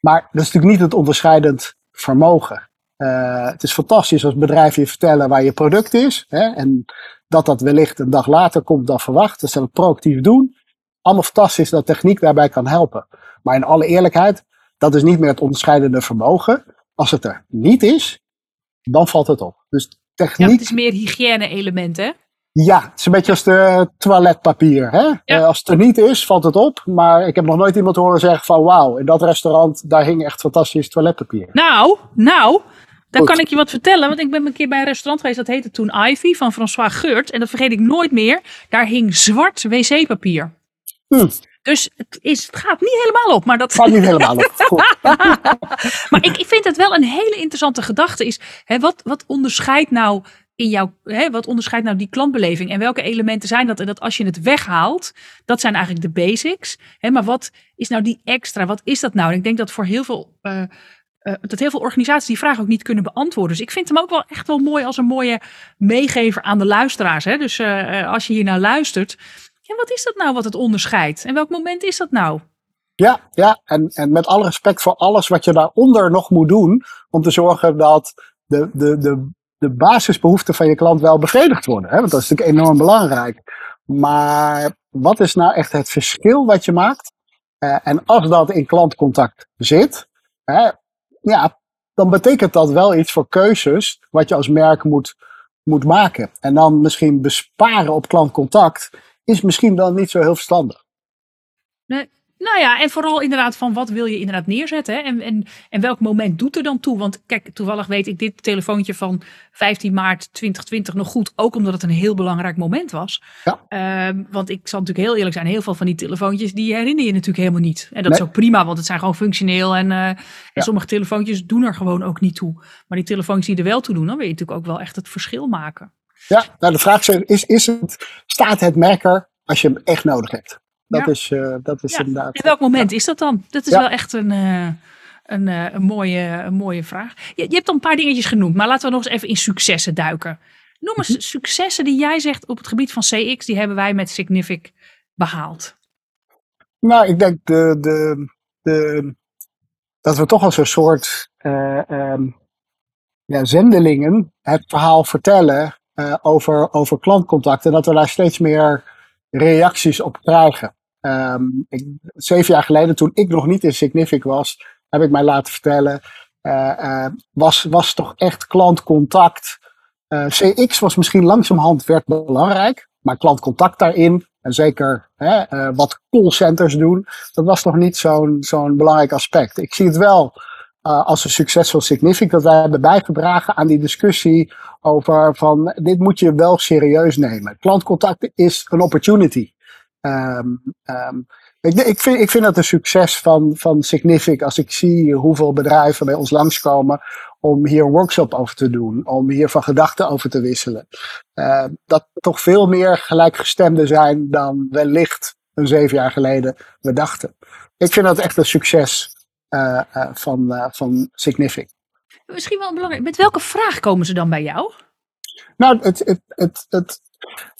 Maar dat is natuurlijk niet het onderscheidend vermogen. Uh, het is fantastisch als bedrijven je vertellen waar je product is. Hè, en dat dat wellicht een dag later komt dan verwacht. Dat ze dat proactief doen. Allemaal fantastisch dat techniek daarbij kan helpen. Maar in alle eerlijkheid, dat is niet meer het onderscheidende vermogen. Als het er niet is, dan valt het op. Dus techniek. Ja, het is meer hygiëne-elementen. Ja, het is een beetje als de toiletpapier. Hè? Ja. Uh, als het er niet is, valt het op. Maar ik heb nog nooit iemand horen zeggen van wauw, in dat restaurant, daar hing echt fantastisch toiletpapier. Nou, nou, dan kan ik je wat vertellen, want ik ben een keer bij een restaurant geweest, dat heette toen Ivy van François Geurt. En dat vergeet ik nooit meer. Daar hing zwart wc-papier. Hm. Dus het, is, het gaat niet helemaal op. Maar dat gaat niet helemaal op. [LAUGHS] [LAUGHS] maar ik, ik vind het wel een hele interessante gedachte. Is, hè, wat, wat onderscheidt nou in jouw, hè, wat onderscheidt nou die klantbeleving en welke elementen zijn dat? En dat als je het weghaalt, dat zijn eigenlijk de basics. Hè, maar wat is nou die extra? Wat is dat nou? En ik denk dat voor heel veel uh, uh, dat heel veel organisaties die vraag ook niet kunnen beantwoorden. Dus ik vind hem ook wel echt wel mooi als een mooie meegever aan de luisteraars. Hè? Dus uh, als je hier naar luistert, ja, wat is dat nou wat het onderscheidt? En welk moment is dat nou? Ja, ja. En, en met alle respect voor alles wat je daaronder nog moet doen om te zorgen dat de, de, de, de basisbehoeften van je klant wel bevredigd worden. Hè? Want dat is natuurlijk enorm belangrijk. Maar wat is nou echt het verschil wat je maakt? En als dat in klantcontact zit, hè, ja, dan betekent dat wel iets voor keuzes wat je als merk moet, moet maken. En dan misschien besparen op klantcontact is misschien dan niet zo heel verstandig. Nee, nou ja, en vooral inderdaad van wat wil je inderdaad neerzetten. Hè? En, en, en welk moment doet er dan toe? Want kijk, toevallig weet ik dit telefoontje van 15 maart 2020 nog goed. Ook omdat het een heel belangrijk moment was. Ja. Uh, want ik zal natuurlijk heel eerlijk zijn. Heel veel van die telefoontjes die herinner je natuurlijk helemaal niet. En dat is ook prima, want het zijn gewoon functioneel. En, uh, en sommige telefoontjes doen er gewoon ook niet toe. Maar die telefoontjes die er wel toe doen, dan wil je natuurlijk ook wel echt het verschil maken. Ja, nou de vraag is, is het, staat het merker als je hem echt nodig hebt? Dat ja. is, uh, dat is ja. inderdaad. En welk moment is dat dan? Dat is wel echt een, uh, een, uh, een, mooie, een mooie vraag. Je, je, hebt al een paar dingetjes genoemd, maar laten we nog eens even in successen duiken. Noem eens successen die jij zegt op het gebied van CX, die hebben wij met Signific behaald. Nou, ik denk de, de, de, dat we toch als een soort um, ja, zendelingen het verhaal vertellen uh, over, over klantcontacten. Dat we daar steeds meer reacties op krijgen. Um, zeven jaar geleden, toen ik nog niet in Signific was, heb ik mij laten vertellen, uh, was, was toch echt klantcontact. CX was misschien langzamerhand werd belangrijk, maar klantcontact daarin, en zeker hè, wat callcenters doen, dat was nog niet zo'n zo'n belangrijk aspect. Ik zie het wel als een succesvol significant dat wij hebben bijgedragen aan die discussie over van dit moet je wel serieus nemen. Klantcontact is een opportunity. Um, um, ik, ik, vind, ik vind dat een succes van, van Signific als ik zie hoeveel bedrijven bij ons langskomen om hier een workshop over te doen, om hier van gedachten over te wisselen. Uh, dat toch veel meer gelijkgestemden zijn dan wellicht een zeven jaar geleden we dachten. Ik vind dat echt een succes uh, uh, van, uh, van Signific. Misschien wel belangrijk. Met welke vraag komen ze dan bij jou? Nou, het, het, het, het,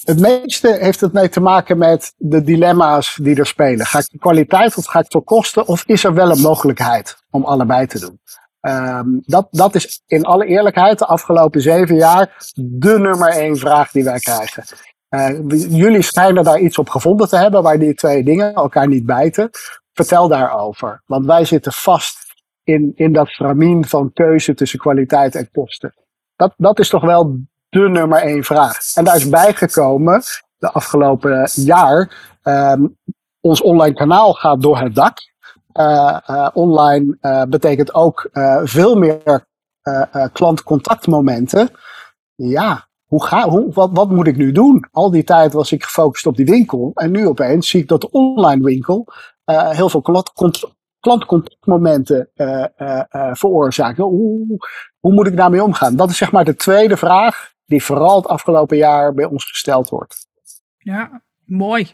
het meeste heeft het mee te maken met de dilemma's die er spelen. Ga ik de kwaliteit of ga ik voor kosten? Of is er wel een mogelijkheid om allebei te doen? Um, dat, dat is in alle eerlijkheid de afgelopen zeven jaar de nummer één vraag die wij krijgen. Uh, jullie schijnen daar iets op gevonden te hebben waar die twee dingen elkaar niet bijten. Vertel daarover. Want wij zitten vast in, in dat stramien van keuze tussen kwaliteit en kosten. Dat, dat is toch wel de nummer één vraag. En daar is bijgekomen de afgelopen jaar. Um, ons online kanaal gaat door het dak. Uh, uh, online uh, betekent ook veel meer klantcontactmomenten. Ja, hoe ga, hoe, wat, wat moet ik nu doen? Al die tijd was ik gefocust op die winkel. En nu opeens zie ik dat de online winkel heel veel klant, klantcontactmomenten uh, uh, veroorzaken. Hoe, hoe moet ik daarmee omgaan? Dat is zeg maar de tweede vraag die vooral het afgelopen jaar bij ons gesteld wordt. Ja, Mooi,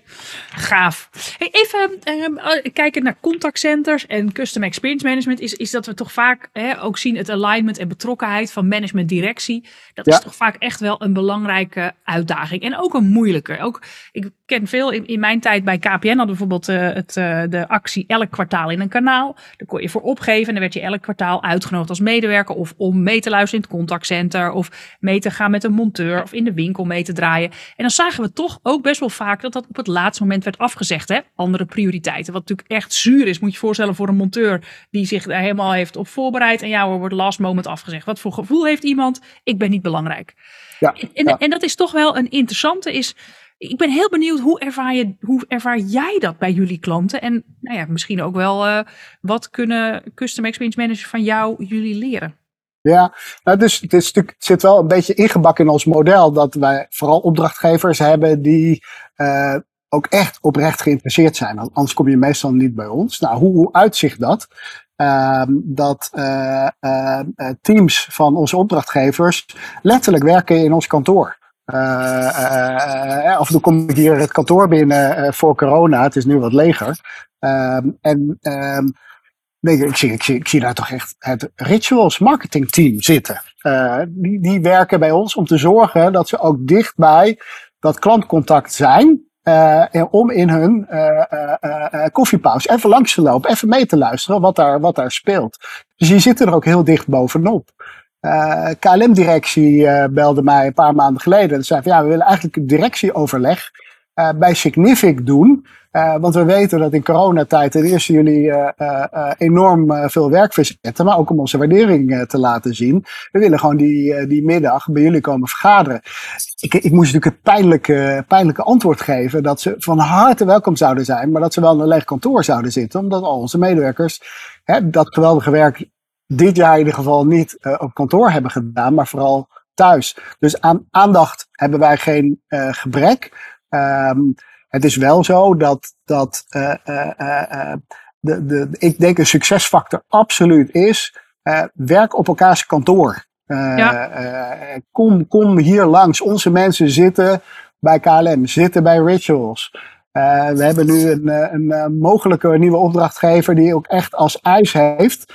gaaf. Hey, even uh, kijken naar contactcenters en custom experience management. Is, is dat we toch vaak hè, ook zien het alignment en betrokkenheid van management directie. Dat ja. is toch vaak echt wel een belangrijke uitdaging. En ook een moeilijke. Ook, ik ken veel in, in mijn tijd bij KPN hadden bijvoorbeeld uh, het, uh, de actie elk kwartaal in een kanaal. Daar kon je voor opgeven en dan werd je elk kwartaal uitgenodigd als medewerker. Of om mee te luisteren in het contactcenter. Of mee te gaan met een monteur of in de winkel mee te draaien. En dan zagen we toch ook best wel vaak dat dat op het laatste moment werd afgezegd. Hè? Andere prioriteiten. Wat natuurlijk echt zuur is, moet je je voorstellen voor een monteur die zich daar helemaal heeft op voorbereid. En ja, wordt last moment afgezegd. Wat voor gevoel heeft iemand? Ik ben niet belangrijk. Ja, en, ja. en dat is toch wel een interessante. Is, ik ben heel benieuwd hoe ervaar, je, hoe ervaar jij dat bij jullie klanten? En nou ja, misschien ook wel uh, wat kunnen custom experience managers van jou jullie leren? Ja, nou, dus het, is zit wel een beetje ingebakken in ons model dat wij vooral opdrachtgevers hebben die uh, ook echt oprecht geïnteresseerd zijn. Anders kom je meestal niet bij ons. Nou, hoe, hoe uitzicht dat? Uh, dat uh, teams van onze opdrachtgevers letterlijk werken in ons kantoor. Af en toe kom ik hier het kantoor binnen voor corona. Het is nu wat leger. Ehm, en um, nee, ik, zie, daar toch echt het rituals marketing team zitten. die, die werken bij ons om te zorgen dat ze ook dichtbij dat klantcontact zijn. Uh, om in hun koffiepauze even langs te lopen, even mee te luisteren wat daar, wat daar speelt. Dus die zitten er ook heel dicht bovenop. KLM-directie belde mij een paar maanden geleden en zei van ja, we willen eigenlijk een directieoverleg bij Signific doen. Uh, want we weten dat in coronatijd ten eerste jullie uh, uh, enorm veel werk verzetten, maar ook om onze waardering te laten zien. We willen gewoon die, die middag bij jullie komen vergaderen. Ik, ik moest natuurlijk het pijnlijke, pijnlijke antwoord geven dat ze van harte welkom zouden zijn, maar dat ze wel in een leeg kantoor zouden zitten, omdat al onze medewerkers dat geweldige werk dit jaar in ieder geval niet op kantoor hebben gedaan, maar vooral thuis. Dus aan aandacht hebben wij geen gebrek. Um, het is wel zo dat, dat uh, uh, de, de, ik denk een succesfactor absoluut is, werk op elkaars kantoor. Ja. kom, kom hier langs. Onze mensen zitten bij KLM, zitten bij Rituals. we hebben nu een, een, mogelijke nieuwe opdrachtgever die ook echt als eis heeft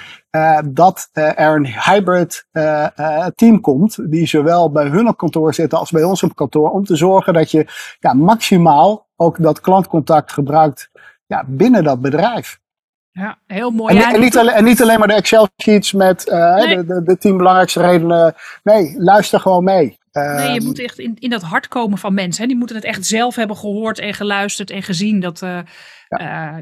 dat er een hybrid team komt, die zowel bij hun op kantoor zitten als bij ons op kantoor, om te zorgen dat je ja, maximaal ook dat klantcontact gebruikt ja, binnen dat bedrijf. Ja, heel mooi. En, en, niet, alleen, en niet alleen maar de Excel-sheets met de, de, de tien belangrijkste redenen. Nee, luister gewoon mee. Nee, je ehm, moet echt in, in dat hart komen van mensen. Hè. Die moeten het echt zelf hebben gehoord en geluisterd en gezien. Dat, uh,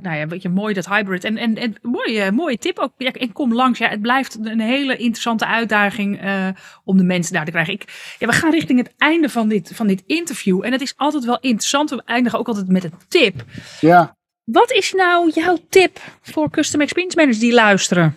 nou ja, weet je, mooi dat hybrid. En, en, en mooie, mooie tip ook. Ja, en kom langs. Ja, het blijft een hele interessante uitdaging uh, om de mensen daar te krijgen. Ik, ja, we gaan richting het einde van dit, van dit interview. En het is altijd wel interessant. We eindigen ook altijd met een tip. Ja. Wat is nou jouw tip voor custom experience managers die luisteren?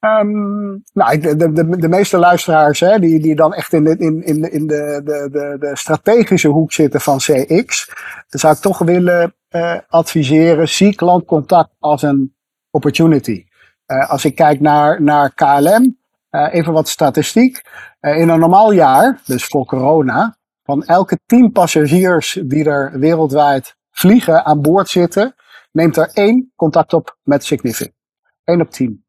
Um, nou, de, de, de, meeste luisteraars hè, die, die dan echt in, de, in, in, in de, de, de, de strategische hoek zitten van CX, zou ik toch willen uh, adviseren, zie klantcontact als een opportunity. Uh, als ik kijk naar, naar KLM, uh, even wat statistiek. in een normaal jaar, dus voor corona, van elke 10 passagiers die er wereldwijd vliegen aan boord zitten, neemt er één contact op met Significant. 1 op 10.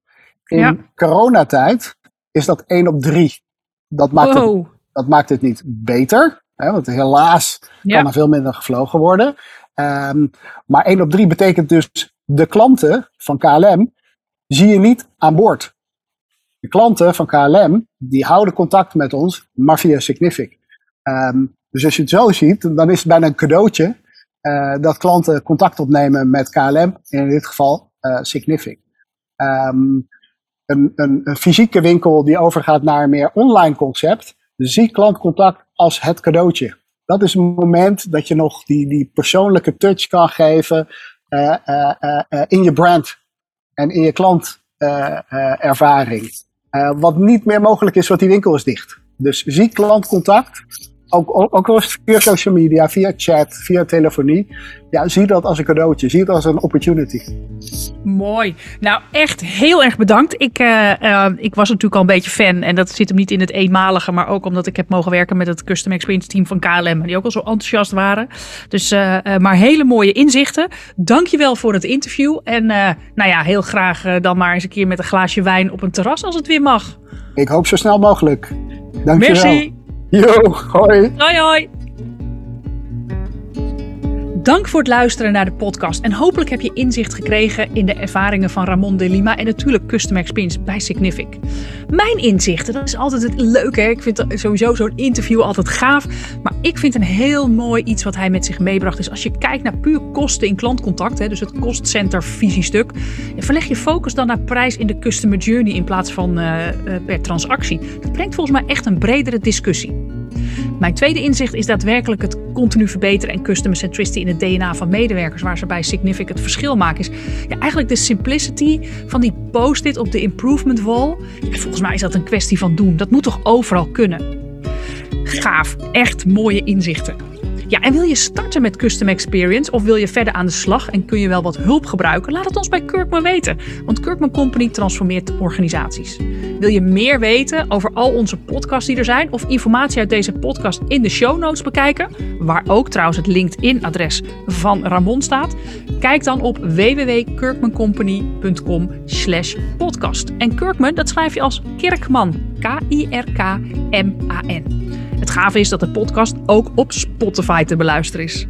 In ja. coronatijd is dat 1 op 3. Dat maakt, het, dat maakt het niet beter. Hè, want helaas kan er veel minder gevlogen worden. Um, maar 1 op 3 betekent dus de klanten van KLM zie je niet aan boord. De klanten van KLM die houden contact met ons, maar via Signific. Um, dus als je het zo ziet, dan is het bijna een cadeautje uh, dat klanten contact opnemen met KLM, in dit geval uh, Signific. Um, een, een, fysieke winkel die overgaat naar een meer online concept, zie klantcontact als het cadeautje. Dat is een moment dat je nog die, die persoonlijke touch kan geven uh, uh, uh, in je brand en in je klantervaring. wat niet meer mogelijk is, want die winkel is dicht. Dus zie klantcontact ook, ook, via social media, via chat, via telefonie. Ja, zie dat als een cadeautje. Zie het als een opportunity. Mooi. Nou, echt heel erg bedankt. Ik, uh, uh, ik was natuurlijk al een beetje fan. En dat zit hem niet in het eenmalige. Maar ook omdat ik heb mogen werken met het Custom Experience team van KLM. Die ook al zo enthousiast waren. Dus, uh, maar hele mooie inzichten. Dankjewel voor het interview. En nou ja, heel graag dan maar eens een keer met een glaasje wijn op een terras als het weer mag. Ik hoop zo snel mogelijk. Dankjewel. Merci. Yo, hoi. Hoi, hoi. Dank voor het luisteren naar de podcast. En hopelijk heb je inzicht gekregen in de ervaringen van Ramon de Lima en natuurlijk Custom Experience bij Signific. Mijn inzichten, dat is altijd het leuke. Ik vind sowieso zo'n interview altijd gaaf. Maar ik vind een heel mooi iets wat hij met zich meebracht. is als je kijkt naar puur kosten in klantcontact, dus het kostcenter visiestuk, verleg je focus dan naar prijs in de customer journey in plaats van uh, per transactie. Dat brengt volgens mij echt een bredere discussie. Mijn tweede inzicht is daadwerkelijk het continu verbeteren en customer centricity in het DNA van medewerkers, waar ze bij Significant verschil maken. Is ja, eigenlijk de simplicity van die post-it op de improvement wall. volgens mij is dat een kwestie van doen. Dat moet toch overal kunnen? Gaaf, echt mooie inzichten. Ja, en wil je starten met Custom Experience of wil je verder aan de slag en kun je wel wat hulp gebruiken? Laat het ons bij Kirkman weten, want Kirkman Company transformeert organisaties. Wil je meer weten over al onze podcasts die er zijn of informatie uit deze podcast in de show notes bekijken, waar ook trouwens het LinkedIn-adres van Ramon staat? Kijk dan op www.kirkmancompany.com/podcast. En Kirkman, dat schrijf je als Kirkman, K-I-R-K-M-A-N. Het gave is dat de podcast ook op Te beluisteren is.